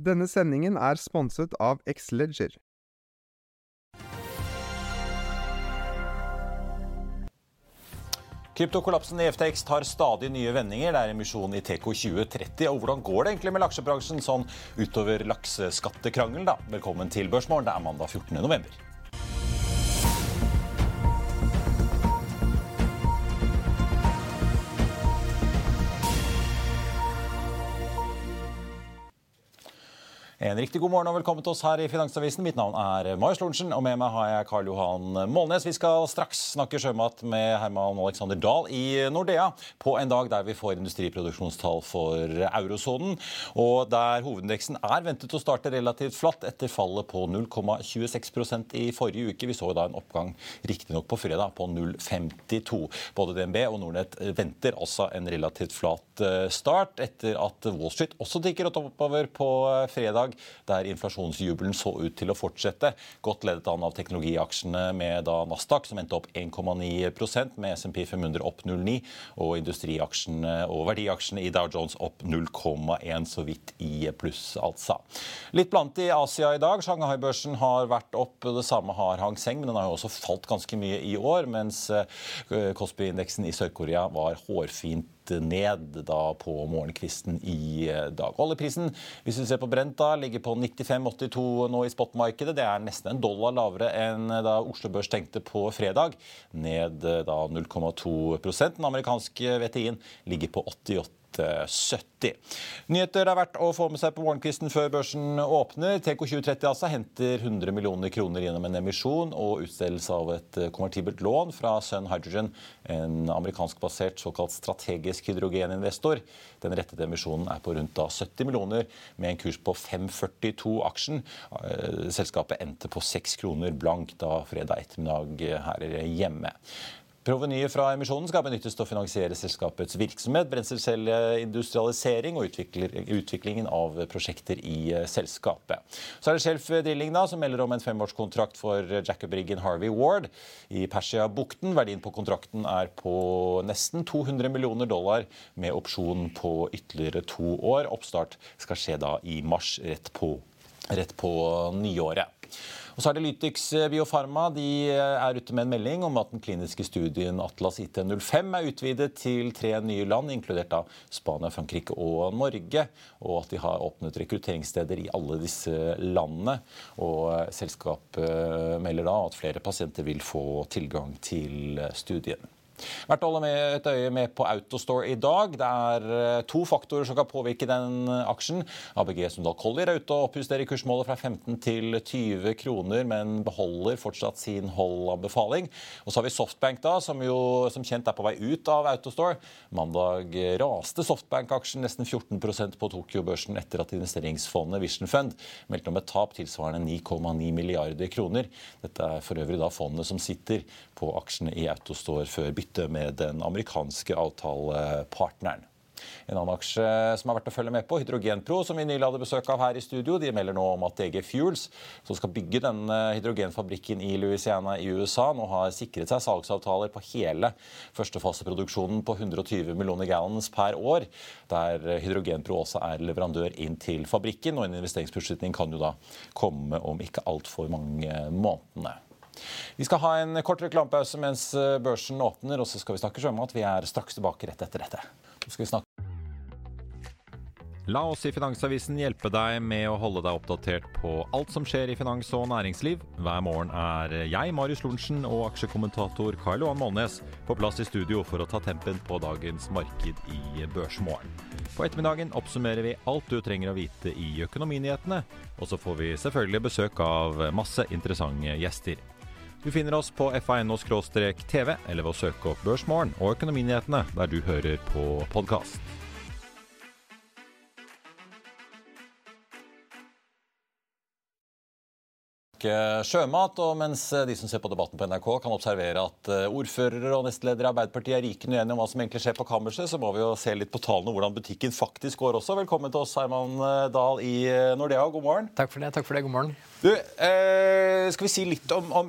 Denne sendingen er sponset av Xleger. Kryptokollapsen i FTX tar stadig nye vendinger. Det er emisjon i TK 2030. Og hvordan går det egentlig med laksebransjen sånn utover lakseskattekrangelen, da? Velkommen til Børsmorgen. Det er mandag 14. november. En riktig god morgen og velkommen til oss her i Finansavisen. Mitt navn er Marius Lorentzen, og med meg har jeg Karl Johan Målnes. Vi skal straks snakke sjømat med Herman Alexander Dahl i Nordea på en dag der vi får industriproduksjonstall for eurosonen, og der hovedindeksen er ventet å starte relativt flatt etter fallet på 0,26% i forrige uke. Vi så da en oppgang riktignok på fredag på 0,52. Både DNB og Nordnett venter altså en relativt flat eh, start etter at Wall Street også tikker oppover på fredag dag, der inflasjonsjubelen så ut til å fortsette. Godt ledet an av teknologiaksjene med da Nasdaq, som endte opp 1,9% med SMP 500 opp 0,9 og industriaksjene og verdiaksjene i Dow Jones opp 0,1, så vidt i pluss, altså. Litt blant i Asia i dag. Shanghai-børsen har vært opp, det samme har Hang Seng, men den har jo også falt ganske mye i år, mens Kospi-indeksen i Sør-Korea var hårfint ned da på morgenkvisten i dag. Oljeprisen hvis vi ser på Brent da, ligger på 95,82 nå i spotmarkedet. Det er nesten en dollar lavere enn da Oslo Børs tenkte på fredag. Ned da 0,2% Den amerikanske VTI-en ligger på 88 70. Nyheter er verdt å få med seg på morgenkvisten før børsen åpner. TK2030 altså henter 100 millioner kroner gjennom en emisjon og utstedelse av et konvertibelt lån fra Sun Hydrogen, en amerikanskbasert såkalt strategisk hydrogeninvestor. Den rettede emisjonen er på rundt 70 millioner, med en kurs på 5,42 aksjen. Selskapet endte på 6 kroner blank da fredag ettermiddag her hjemme. Provenyet fra emisjonen skal benyttes til å finansiere selskapets virksomhet, brenselcelleindustrialisering og utviklingen av prosjekter i selskapet. Så er det Shelf Drilling da, som melder om en femårskontrakt for Jacob-riggen Harvey Ward i Persia-bukten. Verdien på kontrakten er på nesten 200 millioner dollar, med opsjon på ytterligere to år. Oppstart skal skje da i mars, rett på, rett på nyåret. Og så er det Lytix Biofarma. De er ute med en melding om at den kliniske studien Atlas IT05 er utvidet til tre nye land, inkludert da Spania, Frankrike og Norge. Og at de har åpnet rekrutteringssteder i alle disse landene. Og selskapet melder da at flere pasienter vil få tilgang til studien. Verdt å holde med et øye med på Autostore i dag. Det er to faktorer som kan påvirke den aksjen. ABG Sundal Collier er ute og oppjusterer kursmålet fra 15 til 20 kroner, men beholder fortsatt sin holdanbefaling. Og så har vi Softbank, da, som jo som kjent er på vei ut av Autostore. Mandag raste Softbank-aksjen nesten 14% på Tokyo-børsen etter at investeringsfondet Vision Fund meldte om et tap tilsvarende 9,9 milliarder kroner. Dette er for øvrig da fondet som sitter på aksjene i Autostore før bytte med den amerikanske avtalepartneren. En annen aksje som er verdt å følge med på, Hydrogenpro, som vi nylig hadde besøk av her i studio, de melder nå om at DG Fuels, som skal bygge denne hydrogenfabrikken i Louisiana i USA, nå har sikret seg salgsavtaler på hele førstefaseproduksjonen på 120 millioner gallons per år, der Hydrogenpro også er leverandør inn til fabrikken. og En investeringsbeslutning kan jo da komme om ikke altfor mange månedene. Vi skal ha en kort reklamepause mens børsen åpner, og så skal vi snakke sjømat. Vi er straks tilbake rett etter dette. Så skal vi snakke La oss i Finansavisen hjelpe deg med å holde deg oppdatert på alt som skjer i finans og næringsliv. Hver morgen er jeg, Marius Lorentzen, og aksjekommentator Karl Johan Målnes på plass i studio for å ta tempen på dagens marked i Børsmorgen. På ettermiddagen oppsummerer vi alt du trenger å vite i økonominyhetene, og så får vi selvfølgelig besøk av masse interessante gjester. Du finner oss på fa.no-tv, eller ved å søke opp Børsmorgen og Økonominyhetene der du hører på podkast. sjømat, og mens de som ser på debatten på NRK kan observere at ordførere og nestledere i Arbeiderpartiet er rikende uenige om hva som egentlig skjer på kammerset, så må vi jo se litt på tallene hvordan butikken faktisk går også. Velkommen til oss, Herman Dahl i Nordea. God morgen. Takk for det. takk for det, God morgen. Du, eh, skal vi si litt om, om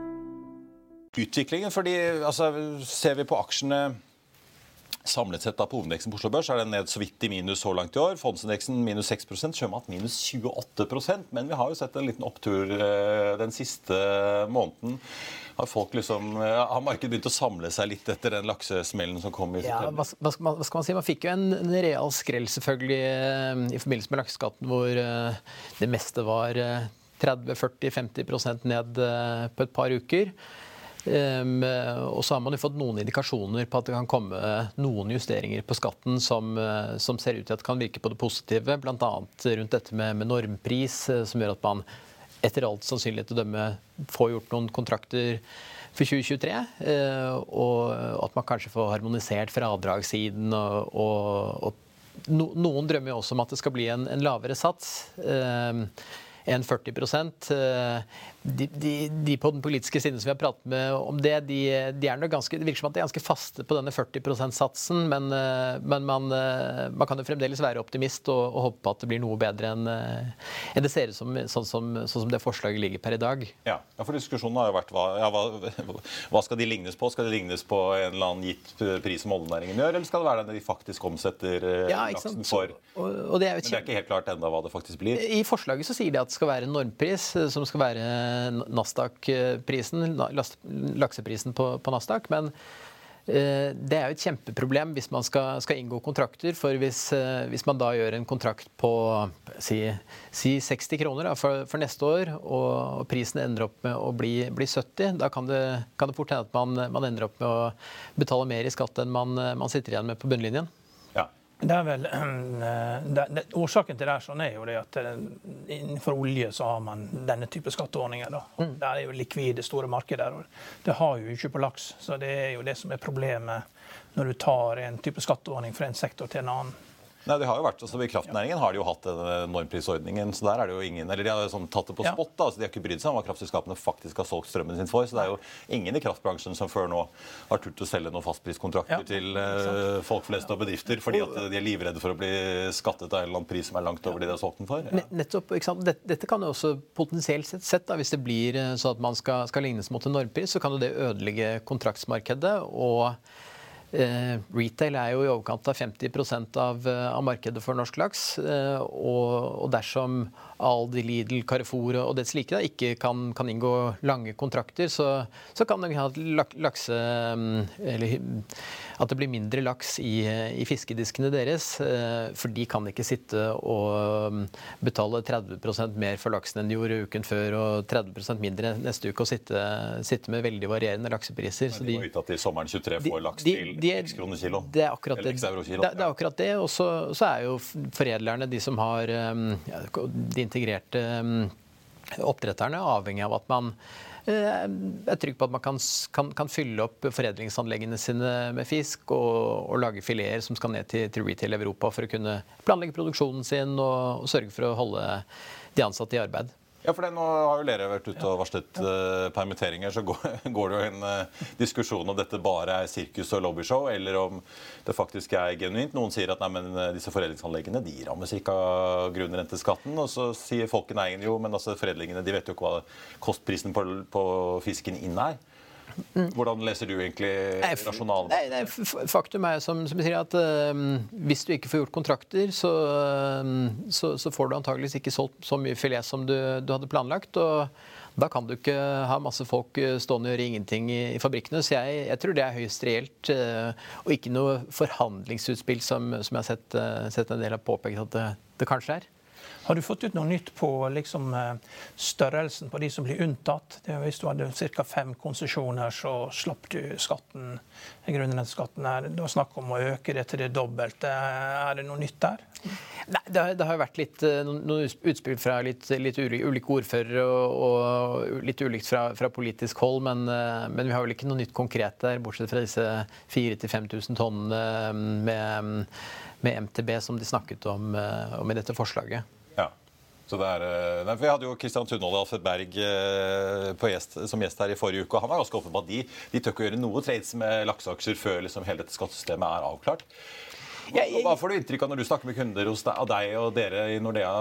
Utviklingen, fordi altså, ser vi på aksjene Samlet sett da på hovedindeksen på Oslo Børs er den ned så vidt i minus så langt i år. Fondsindeksen minus 6% sjømat minus 28% Men vi har jo sett en liten opptur eh, den siste måneden. Har, folk liksom, har markedet begynt å samle seg litt etter den laksesmellen som kom i ja, hva, hva, skal man, hva, skal man, si? Man fikk jo en, en real skrell selvfølgelig eh, i forbindelse med lakseskatten, hvor det meste var uh, 30-40-50% ned på et par uker. Um, og så har man jo fått noen indikasjoner på at det kan komme noen justeringer på skatten som, uh, som ser ut til at kan virke på det positive, bl.a. rundt dette med, med normpris, uh, som gjør at man etter alt sannsynlighet å dømme får gjort noen kontrakter for 2023. Uh, og at man kanskje får harmonisert fradragssiden. Og, og, og no, noen drømmer jo også om at det skal bli en, en lavere sats. enn 40 de, de, de, på den politiske siden som vi har pratet med om det, de, de er nok ganske, det virker som at de er ganske faste på denne 40 %-satsen. Men, eh, men man, eh, man, kan jo fremdeles være optimist og, og, håpe på at det blir noe bedre enn eh, en det ser ut som sånn, som sånn, som det forslaget ligger per i dag. Ja, for diskusjonen har jo vært hva, ja, hva, hva, skal de lignes på? Skal de lignes på en eller annen gitt pris som oljenæringen gjør, eller skal det være den de faktisk omsetter ja, laksen for? Og, og det men det er ikke helt klart enda hva det faktisk blir? I forslaget så sier de at det skal være en normpris som skal være Nasdaq-prisen, lakseprisen på, på Nasdaq. Men eh, det er jo et kjempeproblem hvis man skal, skal inngå kontrakter. For hvis, eh, hvis, man da gjør en kontrakt på si, si 60 kroner da, for, for, neste år, og, prisen ender opp med å bli, bli 70, da kan det, kan det fort hende at man, man, ender opp med å betale mer i skatt enn man, man sitter igjen med på bunnlinjen. Det er vel, det, det, Årsaken til det sånn er jo det at eh, innenfor olje så har man denne type skatteordninger. da. Mm. Det er jo likvide, store markeder. og Det har jo ikke på laks. så Det er jo det som er problemet når du tar en type skatteordning fra en sektor til en annen. Nei, det har jo vært, altså I kraftnæringen har de jo hatt denne normprisordningen. så der er det jo ingen, eller De har jo sånn tatt det på spott. spot. da, altså De har ikke brydd seg om hva kraftselskapene faktisk har solgt strømmen sin for. så Det er jo ingen i kraftbransjen som før nå har turt å selge noen fastpriskontrakter Ja. til uh, folk flest og bedrifter fordi at de er livredde for å bli skattet av en eller annen pris som er langt over det de har solgt den for. Ja. Nettopp, ikke sant? Dette, dette kan jo også potensielt sett, sett da, hvis det blir sånn at man skal, skal lignes mot en normpris, så kan jo det ødelegge kontraktsmarkedet. og Retail er jo i overkant av 50 av, eh, av markedet for norsk laks. eh, og, og dersom Aldi, Lidl, Carrefour og dets like da, ikke kan, kan inngå lange kontrakter, så, så kan det ha lakse... mm, Eller at det blir mindre laks i, i fiskediskene deres. eh, For de kan ikke sitte og mm, betale 30% mer for laksen enn de gjorde uken før, og 30% mindre neste uke, og sitte, sitte med veldig varierende laksepriser. Men De må vite at de sommeren 23 får laks til de- x kroner kilo. Det er akkurat det. kilo. Det, det er akkurat det. Og så, så er jo foredlerne, de som har um, ja, de integrerte um, oppdretterne, avhengig av at man jeg er trygg på at man kan, kan, kan fylle opp foredlingsanleggene sine med fisk og, og lage fileter som skal ned til, til retail Europa for å kunne planlegge produksjonen sin og, og sørge for å holde de ansatte i arbeid. Ja, for det, Nå har jo dere vært ute og varslet uh, permitteringer. Så går, går det jo en uh, diskusjon om dette bare er sirkus og lobbyshow, eller om det faktisk er genuint. Noen sier at nei, men eh, disse foredlingsanleggene de rammes ikke av grunnrenteskatten. Og så sier folk i næringen jo, men altså foredlingene de vet jo ikke hva kostprisen på, på fisken inn er. Hvordan leser du egentlig rasjonalet? Nei, nei, faktum er som, som sier at eh, hvis du ikke får gjort kontrakter, så, eh, så, så får du antageligvis ikke solgt så mye filet som du, du hadde planlagt. og da kan du ikke ha masse folk eh, stående og gjøre ingenting i, i fabrikkene. Så jeg, jeg tror det er høyst reelt, uh, og ikke noe forhandlingsutspill som, som jeg har sett, uh, sett en del har påpekt at det, det kanskje er. Har du fått ut noe nytt på liksom, eh, størrelsen på de som blir unntatt? Hvis du hadde ca. fem konsesjoner, så slapp du skatten, grunnrenteskatten. er Det var snakk om å øke det til det dobbelte. Er det noe nytt der? Nei, det har, det har vært litt, eh, noen utspill fra litt, litt ulike ordførere og, og litt ulikt fra, fra politisk hold, men, eh, men vi har vel ikke noe nytt konkret der, bortsett fra disse 4000-5000 tonnene med, med MTB som de snakket om, om i dette forslaget. Så det er, eh, nei, Vi hadde jo Kristian Tunhold og Alfred Berg eh, gjest, som gjest her i forrige uke. og Han var ganske åpen på at de, de tør ikke gjøre noe trades med lakseaksjer før liksom hele dette skattesystemet er avklart. Hva, hva får du inntrykk av når du snakker med kunder hos deg, av deg og dere i Nordea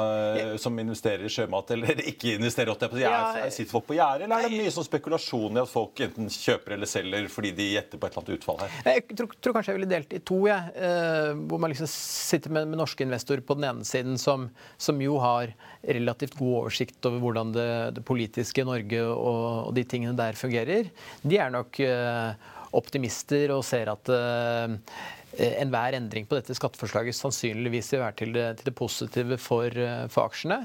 eh, som investerer i sjømat, eller ikke investerer? Jeg, jeg Er- Sitter folk på gjerdet, eller er det mye sånn spekulasjon i at folk enten kjøper eller selger fordi de gjetter på et eller annet utfall her? Jeg tror, tror kanskje jeg ville delt i to. Jeg, eh, hvor man liksom sitter med, med norske investorer på den ene siden, som, som jo har relativt god oversikt over hvordan det, det politiske Norge og, og de tingene der fungerer. De er nok eh, optimister og ser at eh, enhver endring på dette skatteforslaget sannsynligvis vil være til det, til det positive for, eh, for aksjene.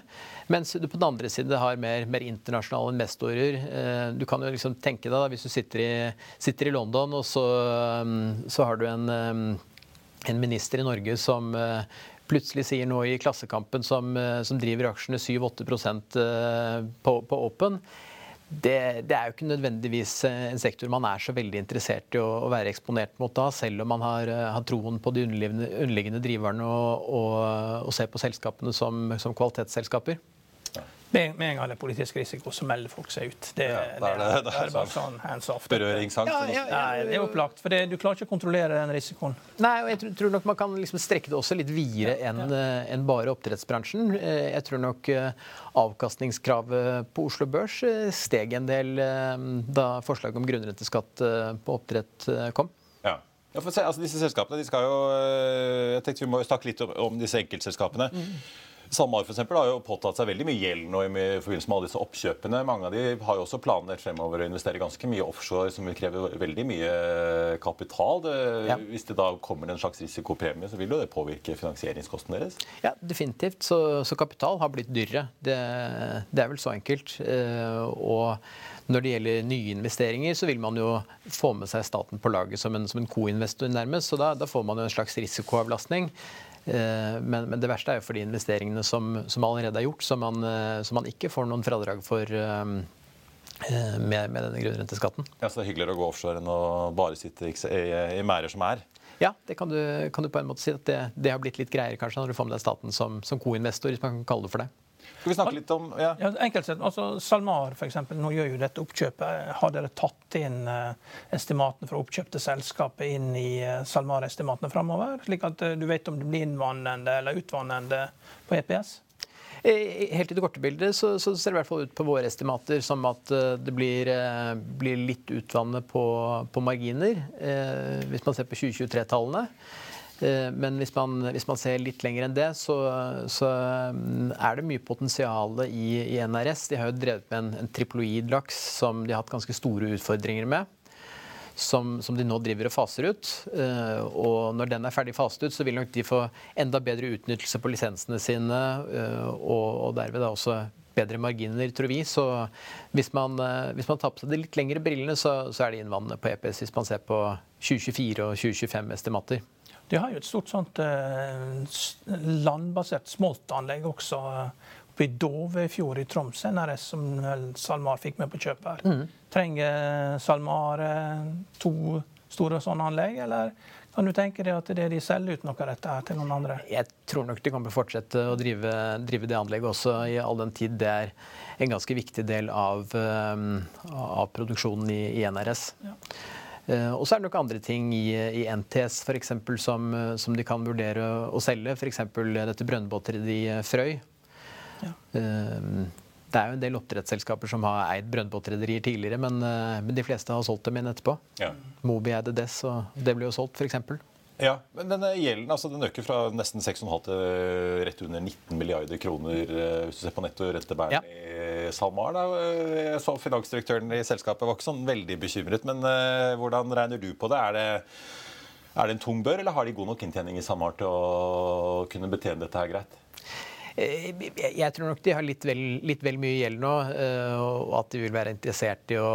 Mens du på den andre siden har mer, mer internasjonale investorer. Eh, Du kan jo liksom tenke deg da, hvis du sitter i, sitter i London, og så, mm, så har du en, eh, en minister i Norge som eh, plutselig sier noe i Klassekampen som, eh, som driver aksjene 7-8 eh, på, på Open. Det, det, er jo ikke nødvendigvis eh, en sektor man er så veldig interessert i å, å være eksponert mot da, selv om man har, eh, har troen på de underliggende, underliggende driverne og, og, og ser på selskapene som, som kvalitetsselskaper. Med, med en gang det er politisk risiko, så melder folk seg ut. Det, Ja, det, er det- det, er bare sånn hands off. Berøringsangst? Ja, ja, Nei, det er opplagt. For det, du klarer ikke å kontrollere den risikoen. Nei, og jeg tror, tror nok man kan liksom strekke det også litt videre enn eh, enn bare oppdrettsbransjen. Eh, Jeg tror nok eh, avkastningskravet på Oslo Børs steg en del da forslaget om grunnrenteskatt på oppdrett kom. Ja. Ja, for se, altså disse selskapene de skal jo jeg tenkte Vi må jo snakke litt om, om disse enkeltselskapene. SalMar for har jo påtatt seg veldig mye gjeld nå i forbindelse med alle disse oppkjøpene. Mange av de har jo også planer fremover å investere ganske mye offshore, som vil kreve veldig mye kapital. Det, Ja. Hvis det da kommer en slags risikopremie, så vil jo det påvirke finansieringskosten deres. Ja, definitivt. Så, så kapital har blitt dyrere. Det, det er vel så enkelt. Eh, Og når det gjelder nye investeringer, så vil man jo få med seg staten på laget som en, som en co-investor nærmest. Så da, da får man jo en slags risikoavlastning. Eh, Men, men det verste er jo for de investeringene som, som allerede er gjort, som man, eh, som man ikke får noen fradrag for eh, med, med denne grunnrenteskatten. Ja, så det er hyggeligere å gå offshore enn å bare sitte i, i, i merder som er. Ja, det kan du, kan du, på en måte si. at det, det, har blitt litt greiere kanskje når du får med deg staten som, som co-investor, hvis man kan kalle det for det. Skal vi snakke litt om ja. ja enkelt sett, altså SalMar for eksempel, nå gjør jo dette oppkjøpet. Har dere tatt inn uh, estimatene fra oppkjøpte selskapet inn i uh, SalMar-estimatene framover? Slik at uh, du vet om det blir innvannende eller utvannende på EPS? Helt i det korte bildet så, så, ser det i hvert fall ut på våre estimater som at det blir, blir litt utvannet på, på marginer, eh, hvis man ser på 2023-tallene. Eh, men hvis man, hvis man, ser litt lenger enn det, så, så mm, er det mye potensial i, i, NRS. De har jo drevet med en, en triploidlaks som de har hatt ganske store utfordringer med. Som, som, de nå driver og faser ut. Uh, og når den er ferdig faset ut, så vil nok de få enda bedre utnyttelse på lisensene sine, uh, og, og derved da også bedre marginer, tror vi. Så hvis man, hvis man tar på seg de litt lengre brillene, så, så er det innvandrende på EPS hvis man ser på 2024 og 2025-estimater. De har jo et stort sånt eh, landbasert smoltanlegg også eh, oppe i Dovefjord i Troms, NRS, som SalMar fikk med på kjøpet. her. Mm. Trenger SalMar eh, to store sånne anlegg, eller kan du tenke deg at det er de selger ut noe av dette til noen andre? Jeg tror nok de kommer til å fortsette å drive, drive, det anlegget også, i all den tid det er en ganske viktig del av, av produksjonen i, i NRS. Ja. Eh, og så er det nok andre ting i, i NTS for eksempel, som, eh, som de kan vurdere å selge. F.eks. dette brønnbåteriet i Frøy. Ja. Eh, det er jo en del oppdrettsselskaper som har eid brønnbåtrederier tidligere, men, men, de fleste har solgt dem inn etterpå. Ja. Moby eide Dess, og det ble jo solgt, f.eks. Ja, men denne gjelden altså, den øker fra nesten 6,5 til rett under 19 milliarder kroner hvis du ser på netto rentebærende ja. SalMar. Da. Jeg så finansdirektøren i selskapet var ikke sånn veldig bekymret. Men uh, hvordan regner du på det? Er, det? er det en tung bør, eller har de god nok inntjening i SalMar til å kunne betjene dette her greit? Eh, jeg tror nok de har litt vel, litt vel mye gjeld nå, eh, og at de vil være interessert i å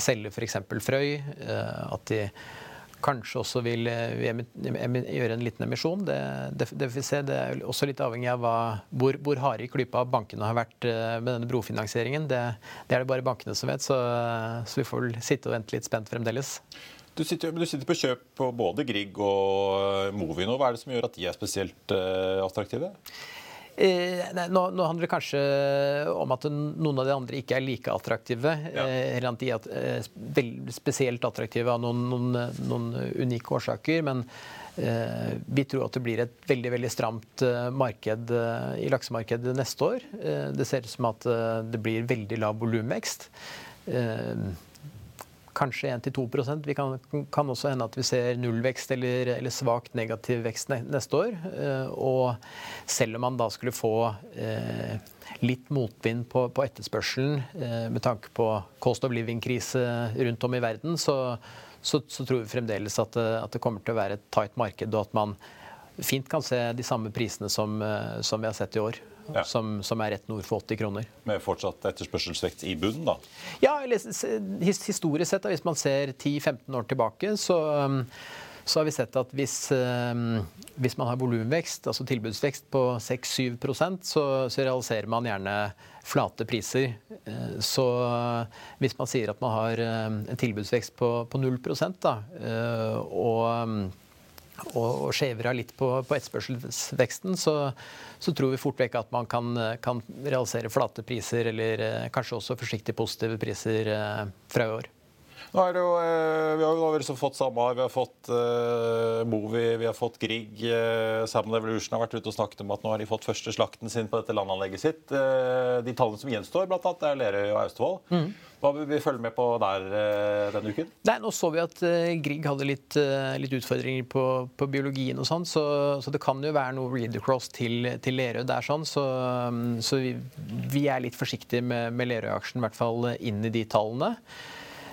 selge f.eks. Frøy. At de kanskje også vil eh, gjøre en liten emisjon. Det, det, det, vi se. det er også litt avhengig av hva, hvor, hvor harde i klypa bankene har vært eh, med denne brofinansieringen. Det, det, er det bare bankene som vet, så, så vi får vel sitte og vente litt spent fremdeles. Du sitter, du sitter, på kjøp på både Grieg og Movi nå. Hva er det som gjør at de er spesielt uh, attraktive? Eh, nå, nå, handler det kanskje om at noen av de andre ikke er like attraktive. Ja. Eh, eller at de er eh, spesielt attraktive av noen, noen, noen unike årsaker. Men eh, vi tror at det blir et veldig veldig stramt eh, marked eh, i laksemarkedet neste år. det ser ut som at det blir veldig lav volumvekst. Eh, kanskje 1-2% Vi kan, kan også hende at vi ser nullvekst eller, eller svakt negativ vekst neste år. Eh, og selv om man da skulle få eh, litt motvind på, på etterspørselen eh, med tanke på cost of living-krise rundt om i verden, så, så, så tror vi fremdeles at, at, det kommer til å være et tight marked, og at man fint kan se de samme prisene som, som vi har sett i år ja. som, som, er rett nord for 80 kroner. Med fortsatt etterspørselsvekt i bunnen, da? Ja, historisk sett, hvis man ser 10-15 år tilbake, så, um, så har vi sett at hvis, um, hvis man har volumvekst, altså tilbudsvekst på 6-7 så, så realiserer man gjerne flate priser. Eh, så hvis man sier at man har um, en tilbudsvekst på, på 0% da, eh, og og, og skjever av litt på, på etterspørselsveksten, så, så, tror vi fort vekk at man kan, kan realisere flate priser, eller eh, kanskje også forsiktig positive priser eh, fra i år. Nå er det jo, eh, vi har jo liksom fått SAMAR, vi har fått uh, Movi, vi har fått Grieg. Uh, Salmon Evolution har vært ute og snakket om at nå har de fått første slakten sin på dette landanlegget sitt. Uh, de tallene som gjenstår, bl.a. er Lerøy og Austevoll. Mm. Hva vil vi følge med på der denne uken? Nei, Nå så vi at Grieg hadde litt, litt utfordringer på, på, biologien og sånn, så, så, det kan jo være noe read across til, til Lerøy der sånn. Så, um, så vi, vi, er litt forsiktige med, med Lerøy-aksjen, i hvert fall inn i de tallene.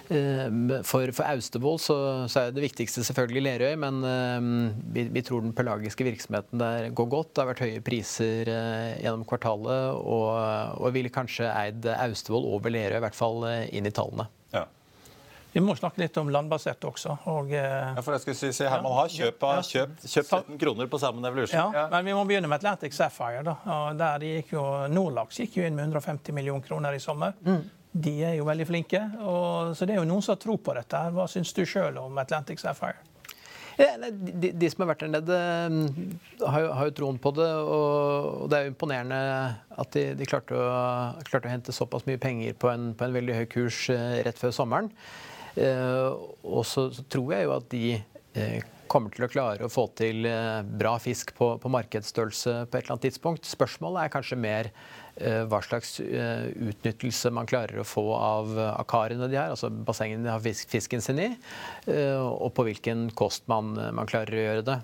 Eh, for, for Austevoll så, så, er det viktigste selvfølgelig Lerøy, men uh, vi, vi, tror den pelagiske virksomheten der går godt. Det har vært høye priser uh, gjennom kvartalet, og, og ville kanskje eid Austevoll over Lerøy, i hvert fall uh, inn i tallene. Ja. Vi må snakke litt om landbasert også. Og, ja, for jeg skulle si, se, Herman har kjøpt, kjøpt, kjøpt 17 kroner på Salmon Evolution. Ja, ja, men vi må begynne med Atlantic Sapphire. da. Og der gikk jo, Nordlaks gikk jo inn med 150 millioner kroner i sommer. Mm de er jo veldig flinke. Og, så det er jo noen som har tro på dette. Hva syns du sjøl om Atlantic Sapphire? De, de, som har vært der nede, har jo, har jo troen på det. Og, det er jo imponerende at de, de klarte, å, klarte, å, hente såpass mye penger på en, på en veldig høy kurs rett før sommeren. Og så, så tror jeg jo at de kommer til å klare å få til bra fisk på, på markedsstørrelse på et eller annet tidspunkt. Spørsmålet er kanskje mer Eh, hva slags eh, utnyttelse man klarer å få av, av karene de har, altså bassengene de har fisk, fisken sin i, eh, og på hvilken kost man, man klarer å gjøre det.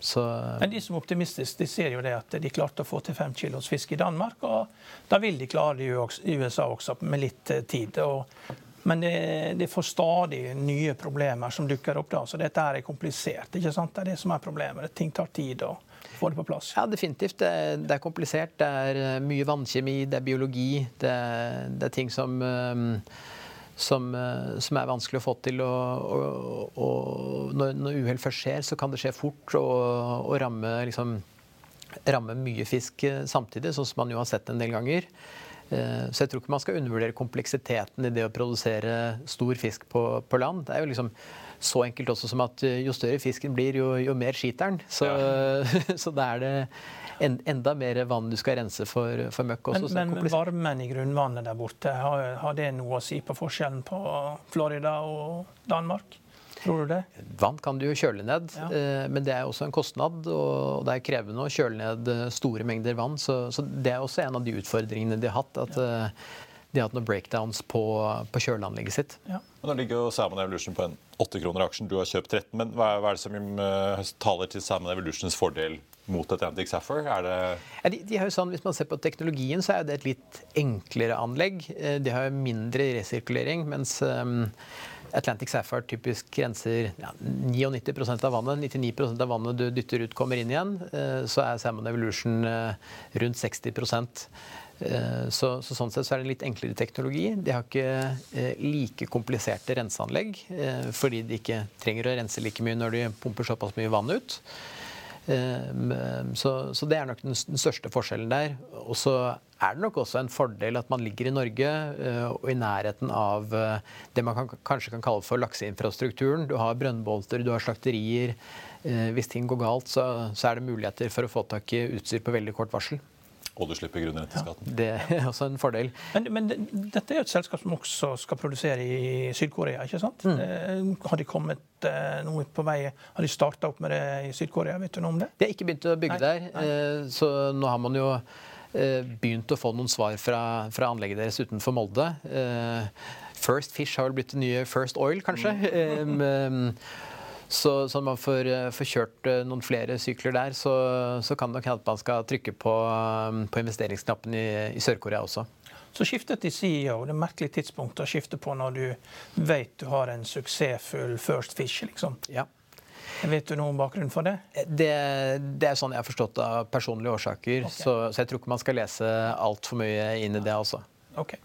Så... Men De som er optimistiske, de ser jo det at de klarte å få til fem kilos fisk i Danmark. og Da vil de klare det i USA også, med litt tid. Og, men det, det får stadig nye problemer som dukker opp da. Så dette er komplisert. ikke sant? Det er det som er problemet. Ting tar tid. og få det på plass? Ja, definitivt. Det er, det er komplisert. Det er eh, mye vannkjemi, det er biologi. Det er, det er ting som, eh, som, eh, som, er vanskelig å få til. Og, og, og når, når uhell først skjer, så kan det skje fort og, og ramme, liksom, ramme mye fisk samtidig, sånn som man jo har sett en del ganger. Så jeg tror ikke man skal undervurdere kompleksiteten i det å produsere stor fisk på, på land. Det er jo liksom så enkelt også som at eh, jo større fisken blir, jo, jo mer skiter den. Så, ja. så da er det en, enda mer vann du skal rense for, for møkk. Også, men, men varmen i grunnvannet der borte, har, har, det noe å si på forskjellen på Florida og Danmark? Tror du det? Vann kan du jo kjøle ned, ja. Eh, men det er også en kostnad. Og det er krevende å kjøle ned eh, store mengder vann. Så, så det er også en av de utfordringene de har hatt. at ja de har hatt noen breakdowns på, på kjøleanlegget sitt. Ja. Nå ligger jo Salmon Evolution på en 8 kroner aksjen. Du har kjøpt 13. Men hva er, hva er det som uh, taler til Salmon Evolutions fordel mot Atlantic Saffer? Er det ja, de, de, har jo sånn, Hvis man ser på teknologien, så er det et litt enklere anlegg. Eh, de har mindre resirkulering, mens um, Atlantic Sapphire typisk grenser ja, 99% av vannet. 99% av vannet du dytter ut, kommer inn igjen. Så er Salmon Evolution rundt 60 Eh, så, så, sånn sett så er det en litt enklere teknologi. De har ikke eh, like kompliserte renseanlegg, eh, fordi de ikke trenger å rense like mye når de pumper såpass mye vann ut. Så, så, det er nok den, største forskjellen der. Og så er det nok også en fordel at man ligger i Norge og i nærheten av det man kan, kanskje kan kalle for lakseinfrastrukturen. Du har brønnbolter, du har slakterier. Hvis ting går galt, så, så er det muligheter for å få tak i utstyr på veldig kort varsel. Og du slipper grunnrenteskatten. Ja, det er også en fordel. Men, men, dette er jo et selskap som også skal produsere i Syd-Korea, ikke sant? Mm. Eh, har de kommet eh, noe på vei? Har de starta opp med det i Syd-Korea? Vet du noe om det? De har ikke begynt å bygge Nei. der. Nei. Eh, så nå har man jo begynt å få noen svar fra, fra anlegget deres utenfor Molde. First Fish har vel blitt det nye First Oil, kanskje. Mm. Så, så man får, eh, får, kjørt eh, noen flere sykler der, så, så kan det nok hende at man skal trykke på, um, på investeringsknappen i, i Sør-Korea også. Så skiftet til CEO. Det er merkelig tidspunkt å skifte på når du vet du har en suksessfull First Fish. liksom. Ja. Vet du noe om bakgrunnen for det? det? det? er sånn jeg har forstått av personlige årsaker. Okay. Så, så, jeg tror ikke man skal lese altfor mye inn i det. altså. Okay.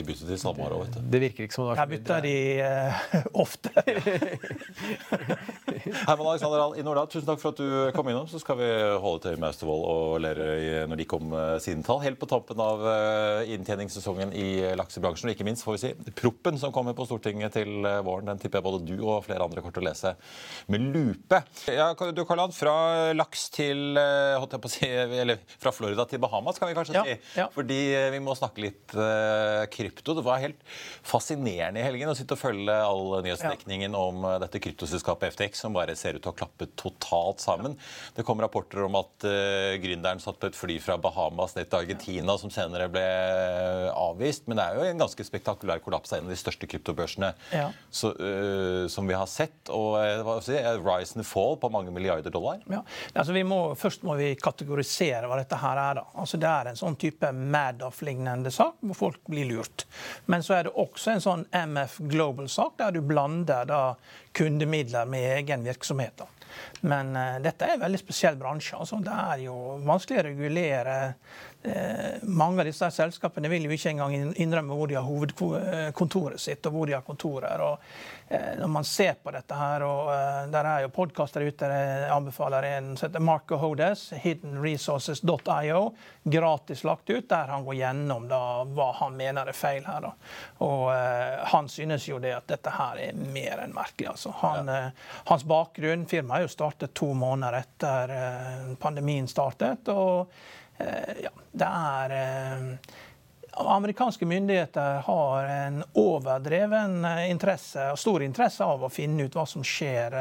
De bytter til Samara òg, vet du. Det virker ikke som det var Her bytter de uh, ofte. Herman Alexander Ahl i Nordahl, tusen takk for at du kom innom. Så skal vi holde til med Austevoll og Lerøy når de kom sine tall. Helt på tampen av uh, inntjeningssesongen i laksebransjen. Og ikke minst får vi si proppen som kommer på Stortinget til våren. Den tipper jeg både du og flere andre kommer til å lese med lupe. Ja, du Karland, fra laks til holdt jeg på å si, eller fra Florida til Bahamas, kan vi kanskje ja, si. Ja. Fordi vi må snakke litt uh, krypto. Det var helt fascinerende i helgen å sitte og følge all nyhetsdekningen ja. om eh, dette kryptoselskapet FTX, som bare ser ut til å klappe totalt sammen. Det kom rapporter om at uh, gründeren satt på et fly fra Bahamas ned til Argentina, som senere ble eh, avvist. Men det er jo en ganske spektakulær kollaps av en av de største kryptobørsene ja. så, uh, som vi har sett. Og hva si, rise and fall på mange milliarder dollar. Ja. Altså, vi må, først må vi kategorisere hva dette her er. da. Altså, det er en sånn type Madoff-lignende sak hvor folk blir lurt gjort. Men så er det også en sånn MF Global-sak, der du blander da kundemidler med egen virksomhet. Da. Men uh, dette er en veldig spesiell bransje. Altså. Det er jo vanskelig å regulere mange av disse selskapene vil jo ikke engang innrømme hvor de har hovedkontoret sitt og hvor de har kontorer. Og, eh, når man ser på dette her, og eh, Der er jo podkaster ute. Jeg anbefaler en som heter Marco Hodes, hiddenresources.io. Gratis lagt ut, der han går gjennom da, hva han mener er feil her. Da. Og eh, Han synes jo det at dette her er mer enn merkelig. Altså. Han, ja. eh, hans bakgrunn Firmaet er jo startet to måneder etter eh, pandemien startet. og Eh, ja, det er eh, Amerikanske myndigheter har en overdreven eh, interesse stor interesse av å finne ut hva som skjer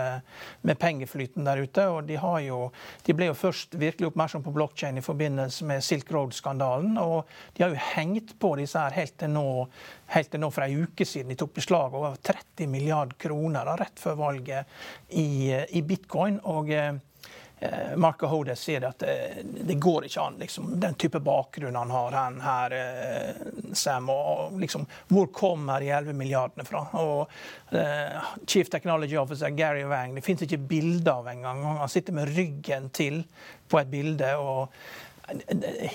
med pengeflyten der ute. og De, jo, de ble jo først virkelig oppmerksom på blokkjede i forbindelse med Silk Road-skandalen. Og de har jo hengt på disse her helt til nå, helt til nå for ei uke siden. De tok beslag over 30 milliard kroner da, rett før valget i, i bitcoin. og eh, Marco Hodes sier at det, eh, det, går ikke an, liksom, den type bakgrunn han har han her, eh, Sam. Og, liksom, hvor kommer de 11 milliardene fra? Og uh, Chief Technology Officer Gary Wang, det fins ikke bilde av engang. Han sitter med ryggen til på et bilde. og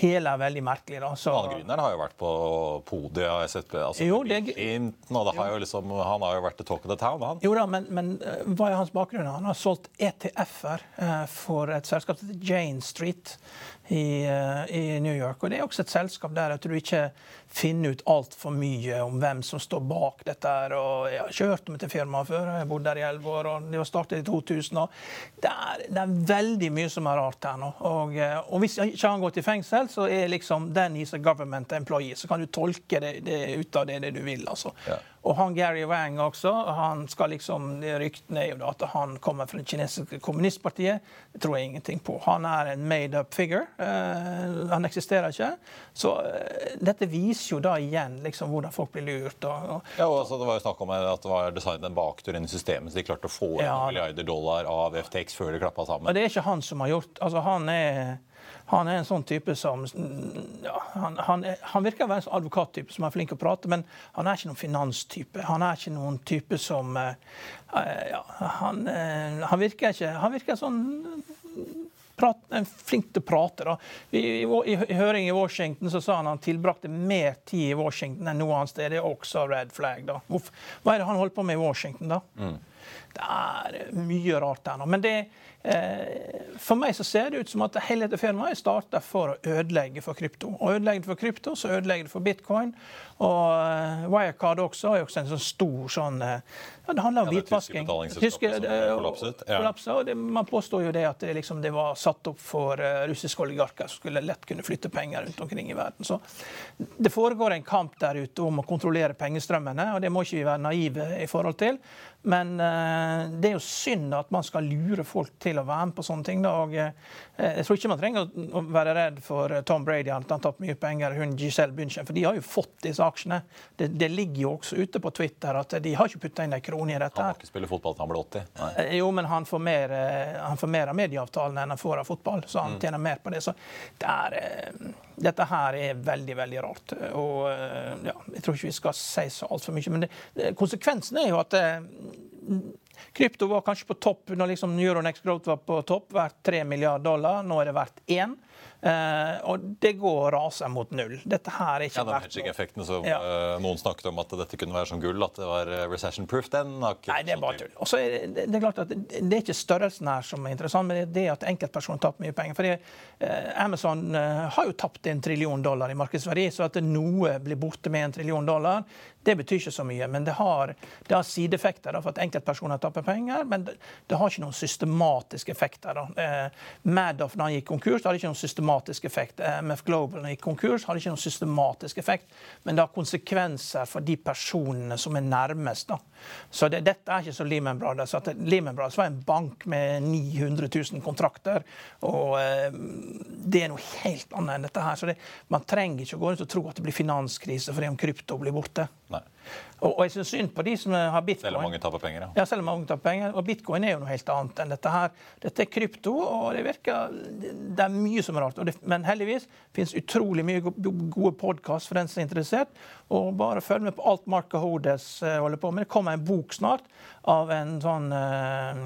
hele er veldig merkelig. da. Så... Gründeren har jo vært på podiet av SFP. altså jo, det... Clinton, og har liksom, Han har jo vært the talk of the town, han. Jo da, men, men eh, hva er hans bakgrunn? Han har solgt ETF-er uh, for et selskap som heter Jane Street i, uh, i, New York. Og Det er også et selskap der at du ikke finner ut altfor mye om hvem som står bak dette. og Jeg har ikke hørt om dette firmaet før. Jeg har bodd der i elleve år, og de var startet i 2000. og det er, det er, veldig mye som er rart her nå. Og, eh, og hvis ikke han går til fengsel, så er liksom den he's a government employee. Så kan du tolke det, det ut av det, det du vil. altså. Ja. Og han Gary Wang også, han skal liksom, Ryktene er jo at han kommer fra det kinesiske kommunistpartiet. Det tror jeg ingenting på. Han er en made up figure. Uh, han eksisterer ikke. Så uh, dette viser jo da igjen liksom hvordan folk blir lurt. Og, og, ja, og altså, Det var jo snakk om at det var designet en baktur inn i systemet, så de klarte å få ja, milliarder dollar av FTX før de klappa sammen. Og det er ikke han som har gjort altså Han er han er en sånn type som ja, han, han, er, han, virker å være en sånn advokattype som er flink å prate, men han er ikke noen finanstype. Han er ikke noen type som uh, ja, han, uh, han, virker ikke Han virker sånn prat, flink til å prate. da. I, i, i, I, høring i Washington så sa han han tilbrakte mer tid i Washington enn noe annet sted. Det er også red flag. da. Hva er det han holder på med i Washington, da? Mm. Det er mye rart der nå. Men det, Eh, for meg så ser det ut som at hele dette firmaet starta for å ødelegge for krypto. Og ødelegger det for krypto, så ødelegger det for bitcoin. Og eh, Wirecard også er også en sånn stor sånn eh, ja, Det handler om ja, hvitvasking. Tyske kollapset. Ja. kollapset og det, man påstår jo det at det, liksom, det var satt opp for russiske oligarker som skulle lett kunne flytte penger rundt omkring i verden. Så det foregår en kamp der ute om å kontrollere pengestrømmene, og det må ikke vi være naive i forhold til. Men det er jo synd at man skal lure folk til å være med på sånne ting. Da, og uh, Jeg tror ikke man trenger å være redd for Tom Brady, at han har mye penger, hun Giselle Bündchen, for de har jo fått disse aksjene. Det, det, ligger jo også ute på Twitter at de har ikke putta inn en krone i dette. Han må ikke spille fotball til han blir 80? Nei. Eh, jo, men han får, mer, eh, han får mer av medieavtalen enn han får av fotball, så han mm. tjener mer på det. Så det er, eh, dette her er veldig, veldig rart. Og ja, jeg tror ikke vi skal si så altfor mye. Men det, konsekvensen er jo at Krypto var kanskje på topp når liksom Euronex Growth var på topp, verdt 3 milliarder dollar. Nå er det verdt 1. Uh, og det går raser mot null. Dette her er ikke ja, verdt noe. effekten som ja. uh, noen snakket om at dette kunne være som gull, at det var eh, recession proof, den har ikke Nei, det er bare tull. Og så er det, det, er klart at det, er ikke størrelsen her som er interessant, men det er det at enkeltpersoner taper mye penger. Fordi uh, Amazon har jo tapt en trillion dollar i markedsverdi, så at noe blir borte med en trillion dollar, det betyr ikke så mye, men det har, det har sideeffekter for at enkeltpersoner taper penger. Men det, det, har ikke noen systematiske effekter. Eh, Madoff da han gikk konkurs, det hadde ikke noen systematisk effekt. Eh, MF Global i konkurs, hadde ikke noen systematisk effekt. Men det har konsekvenser for de personene som er nærmest. Da. Så det, dette er ikke så Lehman Brothers. At Lehman Brothers var en bank med 900 000 kontrakter. og eh, Det er noe helt annet enn dette her. Så det, man trenger ikke å gå rundt og tro at det blir finanskrise fordi om krypto blir borte. Nei. Og, jeg syns synd på de som har bitcoin. Selv om mange taper penger, ja. ja. selv om mange taper penger. Og bitcoin er jo noe helt annet enn dette her. Dette er krypto, og det virker Det er mye som er rart. Det, men heldigvis finnes utrolig mye gode podkast for den som er interessert. Og bare følg med på alt Mark Hodes uh, holder på med. Det kommer en bok snart av en sånn uh,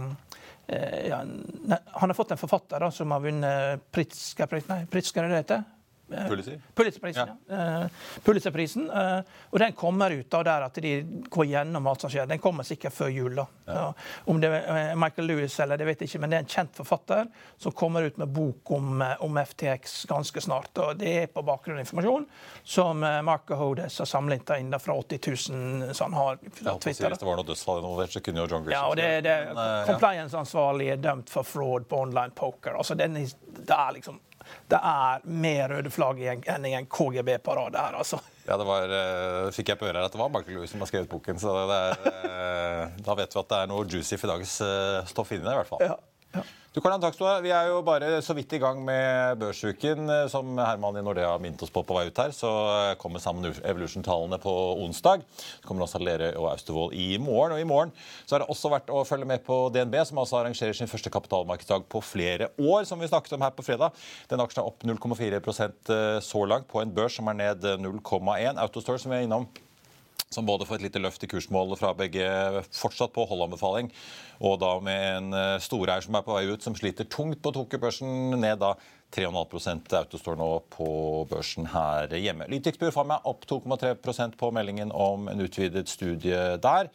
eh, ja, Han har fått en forfatter da, som har vunnet Pritzker-prisen. Nei, Pritzker er det det heter? Pulitzer? Pulitzerprisen. Ja. Uh, Pulitzerprisen. Uh, og den kommer ut av der at de går gjennom alt som skjer. Den kommer sikkert før jul. da. Ja. om det er Michael Lewis eller det vet jeg ikke, men det er en kjent forfatter som kommer ut med bok om, om FTX ganske snart. og Det er på bakgrunn av informasjon som Marco Hodes har samlet inn fra 80 000 som han har fra Twitter. Hvis det var noe dødsfall involvert, så kunne jo John Grisham Ja, og det, det, Compliance-ansvarlig er dømt for fraud på online poker. altså den, er liksom det er mer røde flagg enn i en KGB-parade her, altså. Ja, det var, uh, fikk jeg på øret at det var Michael Lewis som har skrevet boken. Så er, uh, da vet vi at det er noe juicy for dagens uh, stoff inni der, i hvert fall. Ja. Du, Karl Takstua, Vi er jo bare så vidt i gang med børsuken, eh, som Herman i Nordea minnet oss på på vei ut her. Så eh, kommer sammen Evolution-tallene på onsdag. Så kommer også Lere og Austevoll i morgen. Og i morgen så har det også vært å følge med på DNB, som altså arrangerer sin første kapitalmarkedsdag på flere år, som vi snakket om her på fredag. Den aksjen er opp 0,4 eh, så langt på en børs som er ned 0,1. Autostore, som vi er innom som både får et lite løft i kursmålet fra begge, fortsatt på holdanbefaling, og da med en storeier som er på vei ut, som sliter tungt på Tokyo-børsen, ned da 3,5 autostår nå på børsen her hjemme. Lytix Pharma opp 2,3% på meldingen om en utvidet studie der.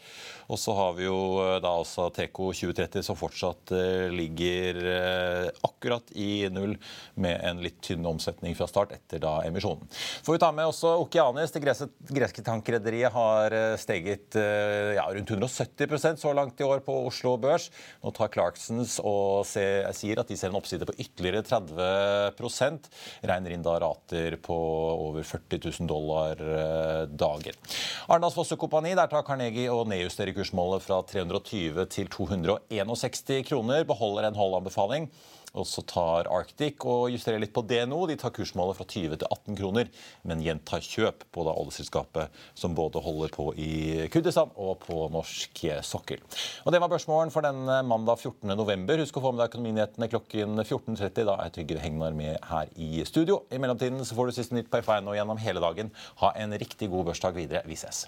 Og så har vi jo eh, da altså Teco 2030 som fortsatt eh, ligger eh, akkurat i null med en litt tynn omsetning fra start etter da emisjonen. Får vi ta med også Okeanis. Det greske tankrederiet har steget ja, rundt 170% så langt i år på Oslo Børs. Nå tar Clarksons og sier at de ser en oppside på ytterligere 30 regner inn da rater på over 40 000 dollar eh, dagen. Arendals Fosse Kompani, der tar Carnegie og nedjusterer kursmålet fra 320 til 261 kroner. Beholder en holdanbefaling. Og så tar Arctic og justerer litt på nå. De tar kursmålet fra 20 til 18 kroner, men gjentar kjøp på da oljeselskapet som både holder på i Kurdistan og på norsk sokkel. Og Det var børsmålen for denne mandag 14.11. Husk å få med deg Økonominyhetene klokken 14.30. Da er Trygve Hegnar med her i studio. I mellomtiden så får du siste nytt på F1 og gjennom hele dagen. Ha en riktig god børsdag videre. Vi ses.